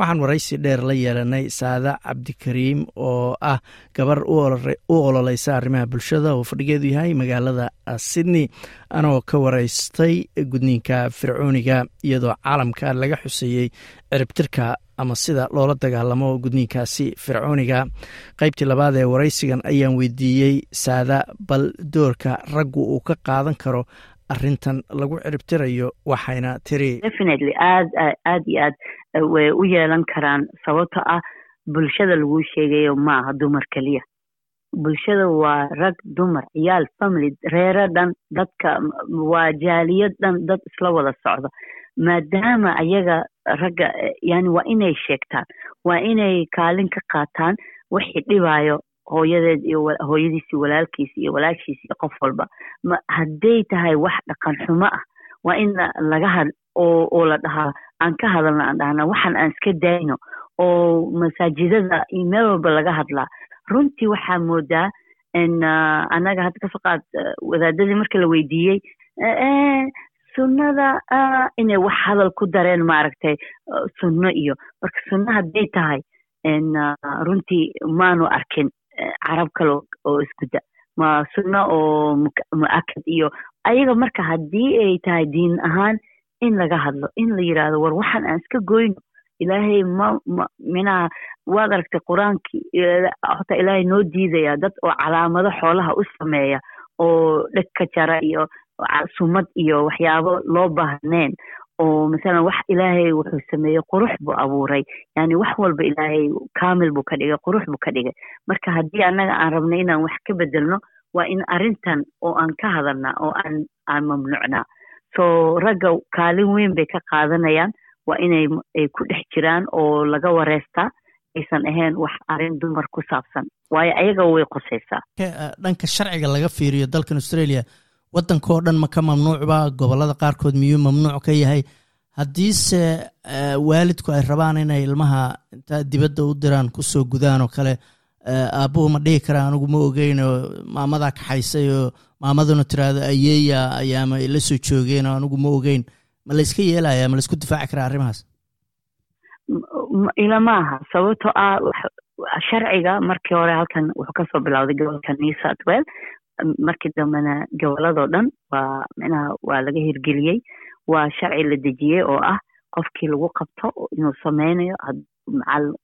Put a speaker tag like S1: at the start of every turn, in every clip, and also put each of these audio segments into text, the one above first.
S1: waxaan waraysi dheer la yeelanay saada cabdikariim oo ah gabar u ololeysa arrimaha bulshada. Oo fadhigeedu yahay magaalada sydney anoo ka waraystay gudniinka fircooniga iyadoo caalamka laga xuseeyey ciribtirka ama sida loola dagaalamo gudniinkaasi fircooniga. Qaybtii labaad ee waraysigan ayaan weydiiyey saada bal doorka raggu uu ka qaadan karo arintan lagu ciribtirayo waxayna tiri
S2: aad aad iyo aad way u yeelan karaan sababto ah bulshada laguu sheegayo maaha dumar keliya. Bulshada waa rag dumar ciyaal family reero dhan dadka waa jaaliyad dhan dad isla wada socda. Maadaama ayaga ragga yani waa inay sheegtaan waa inay kaalin ka qaataan wixii dhibaayo hooyadeed iyo hooyadiisi walaalkiisi iyo walaashiisi iyo qof walba. Hadday tahay wax dhaqan xumo ah waa in laga had oo la dhahaa. Aan ka hadalna aan dhahna waxaan aan iska dayno oo masaajidada iyo meel walba laga hadlaa. Runtii waxaa moodaa in annaga hadda ka soo qaad wadaadadii markii la weydiiyey sunnada inay wax hadal ku dareen maaragtay sunno iyo. Marka sunno hadday tahay runtii maanu arkin carab kale oo iskuda ma sunno oo mu'akad iyo. Ayaga marka haddii ay tahay diin ahaan in laga hadlo in la yidhaahdo war waxaan aan iska goyno ilaahay ma minaha waad aragtay qur'aankii hota ilaahay noo diidaya dad oo calaamado xoolaha u sameeya oo dheg ka jara iyo sumad iyo waxyaabo loo baahneen oo masalan wax ilaahay wuxuu sameeyey qurux buu abuuray. Yani wax walba ilaahay kaamil buu ka dhigay qurux buu ka dhigay. Marka haddii annaga aan rabno inaan wax ka bedelno waa in arrintan oo aan ka hadalnaa oo aan aan mamnuucnaa so ragga kaalin weyn bay ka qaadanayaan. Waa inay ay ku dhex jiraan oo laga wareystaa aysan ahayn wax arrin dumar ku saabsan. Waayo ayaga way qosaysaa.
S3: Dhanka sharciga laga fiiriyo dalkan australia waddankao dhan ma ka mamnuucba gobollada qaarkood miyuu mamnuuc ka yahay? Haddiise waalidku ay rabaan inay ilmaha intaa dibadda u diraan ku soo gudaan oo kale aabbuhu ma dhihi karaa anigu ma ogeyn oo maamadaa kaxaysay oo maamaduna tiraahdo ayeeya ayaama la soo joogeen oo anigu ma ogeyn. Ma la iska yeelaya ma la isku difaaci karaa arrimahaas?
S2: Ila maaha sababtoo ah sharciga markii hore halkan wuxuu ka soo bilowday gobolka new south well markii dambena goboladoo dhan waa micnaha waa laga hirgeliyey. Waa sharci la dejiyey oo ah qofkii lagu qabto inuu sameynayo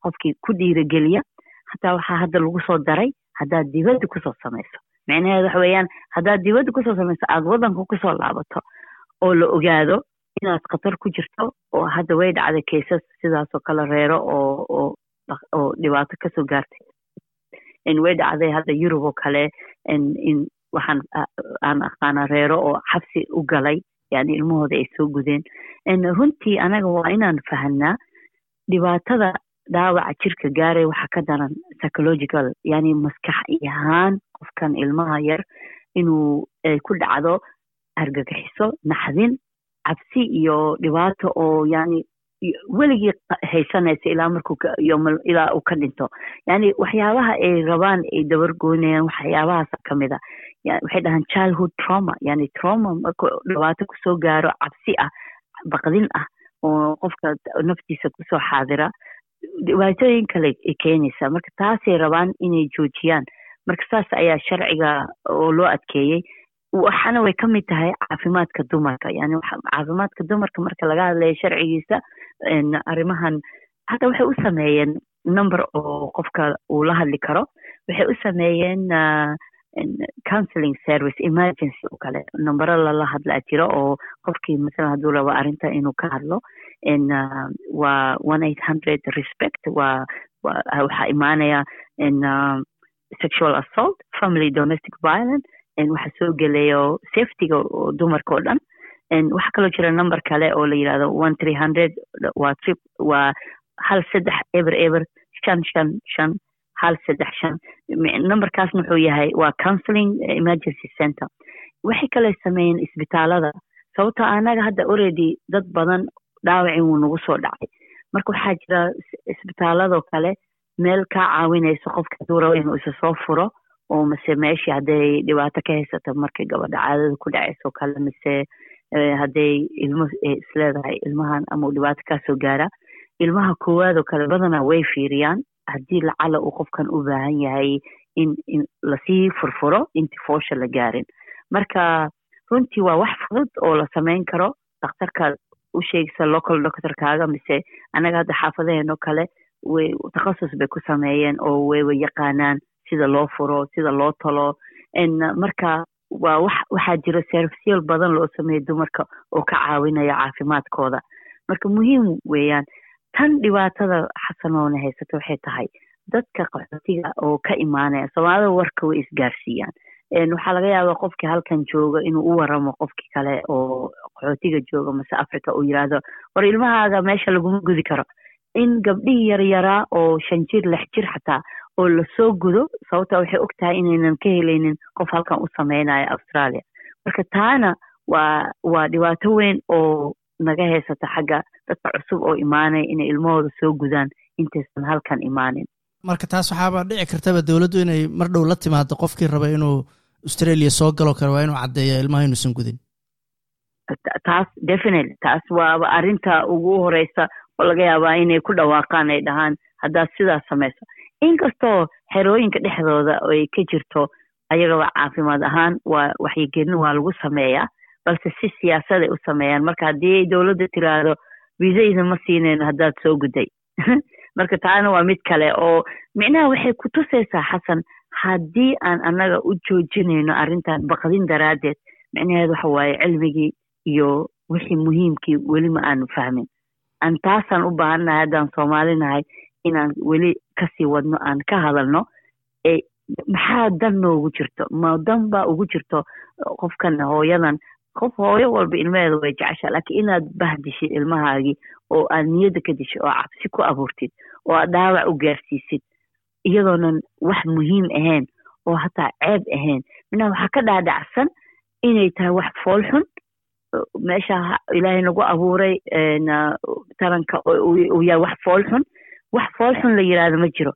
S2: qofkii ku dhiirageliya hataa waxaa hadda lagu soo daray haddaad dibadda ku soo samayso. Micnaheed waxa weeyaan haddaad dibadda ku soo samayso aada waddanka ku soo laabato oo la ogaado inaad khatar ku jirto oo hadda way dhacday kaysas sidaasoo kale reero oo oo oo dhibaato ka soo gaartay. Way dhacday hadda yurub oo kale in waxaan aan aqaana reero oo xabsi u galay yani ilmahooda ay soo gudeen. Runtii anaga waa inaan fahanaa dhibaatada dhaawaca jirka gaaray waxaa ka daran psychological yani maskax ahaan qofkan ilmaha yar inuu ku dhacdo argagixiso naxdin cabsi iyo dhibaato oo yani weligii haysanaysa ilaa markuu ilaa uu ka dhinto. Yani waxyaabaha ay rabaan ay dabargoynayaan waxyaabahaasa ka mid a waxay dhahaan childhood trauma yani trauma markuu dhibaato ku soo gaaro cabsi ah baqdin ah oo qofka naftiisa ku soo xaadira dhibaatooyin kale ay keenaysaa marka taasay rabaan inay joojiyaan marka saas ayaa sharciga oo loo adkeeyey. Waxaana way ka mid tahay caafimaadka dumarka yani caafimaadka dumarka marka laga hadlayo sharcigiisa arrimahan hadda waxay u sameeyeen number oo qofka uu la hadli karo waxay u sameeyeen counseling service emergency oo kale numbero lala hadlaa jiro oo qofkii masalan hadduu rabo arrinta inuu ka hadlo waa one eight hundred respect waa waxaa imaanaya sexual assault family domestic violence waxaa soo gelayo safetyga dumarka oo dhan waxaa kaloo jira number kale oo la yidhahdo one three hundred waa trip waa hal saddex eber eber shan shan shan hal saddex shan numberkaasna wuxuu yahay waa counseling emergency center. waxay kale sameeyeen isbitaalada sababtoo anaga hadda already dad badan dhaawacin wuu nagu soo dhacay. Marka waxaa jira isbitaaladoo kale meel kaa caawinayso qofka haduu rabo inuu isa soo furo oo mise meeshii hadday dhibaato ka haysato markay gabadha caadada ku dhacayso kale mise hadday ilmo isleedahay ilmahan ama dhibaato kaasoo gaara. Ilmaha koowaad oo kale badanaa way fiiriyaan. Haddii lacala uu qofkan u baahan yahay in la sii furfuro intii foosha la gaarin. Marka runtii waa wax fudud oo la samayn karo. Dhakhtarkaad u sheegaysa local doctorkaaga mise annaga hadda xaafadaheenoo kale takhasus bay ku sameeyeen oo waywa yaqaanaan sida loo furo sida loo talo marka waa wax waxaa jira servisyal badan loo sameeya dumarka oo ka caawinaya caafimaadkooda. Marka muhiim weeyaan tan dhibaatada xasanoona haysata waxay tahay dadka qaxootiga oo ka imaanaya soomaalida warka way isgaarsiiyaan waxaa laga yaabaa qofkii halkan jooga inuu u waramo qofkii kale oo qaxootiga jooga mase africa uu yidhaahdo war ilmahaaga meesha laguma gudi karo. In gabdhihii yaryaraa oo shan jir lix jir xataa oo la soo gudo sababta waxay og tahay inaynan ka helaynin qof halkan u sameynaya australia. Marka taana waa waa dhibaato weyn oo naga haysata xagga dadka cusub oo imaanaya inay ilmahooda soo gudaan. Intaysan halkan imaanin
S3: marka taas waxaaba dhici kartaba dowladdu inay mar dhow la timaado qofkii raba inuu australia soo galo karo waa inuu caddeeya ilmaha inuusan gudin.
S2: Taas definitely taas waaba arrinta ugu horeysa oo laga yaabaa inay ku dhawaaqaan ay dhahaan haddaad sidaas samayso. Inkastoo xerooyinka dhexdooda ay ka jirto ayagaba caafimaad ahaan waa waxyigelin waa lagu sameeyaa balse si siyaasaday u sameeyaan. Marka haddii dowladda tiraahdo visayda ma siinayno haddaad soo gudday marka taana waa mid kale oo micnaha waxay ku tusaysaa xasan haddii aan annaga u joojinayno arrintan baqdin daraaddeed micnaheed waxa waaye cilmigii iyo wixii muhiimkii weli ma aanu fahmin. Aan taasaan u baahannahay haddaan soomaalinahay inaan weli ka sii wadno aan ka hadalno maxaa dan noogu jirto? Ma dan baa ugu jirto qofkan hooyadan qof hooyo walba ilmaheeda way jeceshaa laakiin inaad bahdishid ilmahaagii oo aad niyadda ka dishid oo cabsi ku abuurtid oo aad dhaawac u gaarsiisid iyadoonan wax muhiim ahayn oo hataa ceeb ahayn. Minaa waxaa ka dhaadhacsan inay tahay wax foolxun meesha ilaahay nagu abuuray taranka uu yahay wax foolxun wax foolxun la yidhaahdo ma jiro.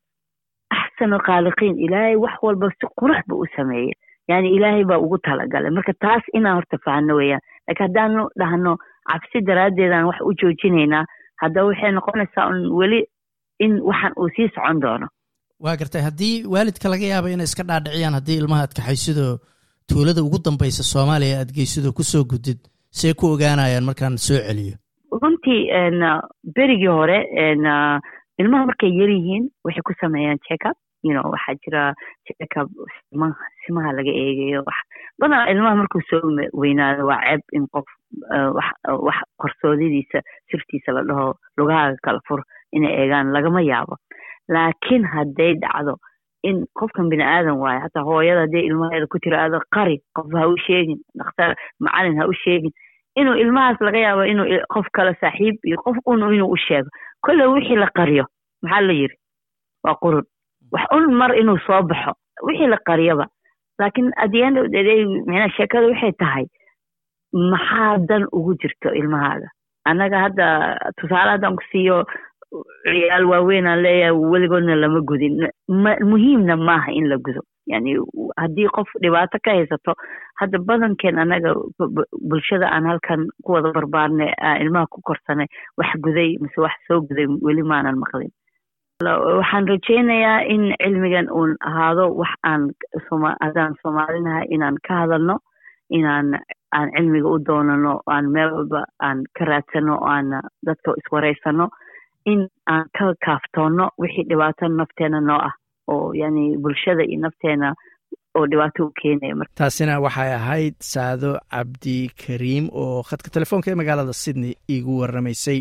S2: Axsanu khaaliqiin ilaahay wax walba si qurux ba u sameeyey yani ilaahay baa ugu talagalay. Marka taas inaan horta fahno weeyaan laakiin haddaanu dhahno cabsi daraaddeedaan wax u joojinaynaa haddaba waxay noqonaysaa un weli in waxan uu sii socon doono.
S3: Waa gartay haddii waalidka laga yaaba inay iska dhaadhiciyaan haddii ilmaha aad kaxaysidoo tuulada ugu dambaysa soomaaliya aad geysidoo ku soo gudid see ku ogaanayaan markaan soo celiyo.
S2: Runtii berigii hore ilmaha markay yar yihiin waxay ku sameeyaan checkup you know waxaa jira simaha laga eegayo badanaa ilmaha markuu soo weynaado waa ceeb in qof wax wax qarsoodidiisa sirtiisa la dhaho lugahaaga kala fur inay eegaan lagama yaabo. Laakiin hadday dhacdo in qofkan bini aadan waayo hataa hooyada hadday ilmaheeda ku tiraahdo qari qof ha u sheegin dhakhtar macalin ha u sheegin inuu ilmahaas laga yaabo inuu qof kale saaxiib iyo qof un inuu u sheego. Kolle wixii la qariyo maxaa la yiri waa qurun wax un mar inuu soo baxo wixii la qariyaba laakiin micnaa sheekada waxay tahay maxaa dan ugu jirto ilmahaaga? Annaga hadda tusaale haddaan ku siiyo ciyaal waaweynaan leeyahay weligoodna lama gudin. Muhiimna maaha in la gudo. Yani haddii qof dhibaato ka haysato hadda badankeen annaga bulshada aan halkan ku wada barbaarnay ilmaha ku korsanay wax guday mise wax soo guday weli maanan maqlin waxaan rajaynayaa in cilmigan uun ahaado wax aan haddaan soomaalinahay inaan ka hadalno inaan aan cilmiga u doonano aan meel walba aan ka raadsano o aan dadka iswareysano in aan ka kaaftoonno wixii dhibaato nafteena noo ah oo yani bulshada iyo nafteena oo dhibaato u keenaya
S1: taasina waxay ahayd saado cabdikariim oo khadka telefoonka ee magaalada sydney iigu waramaysay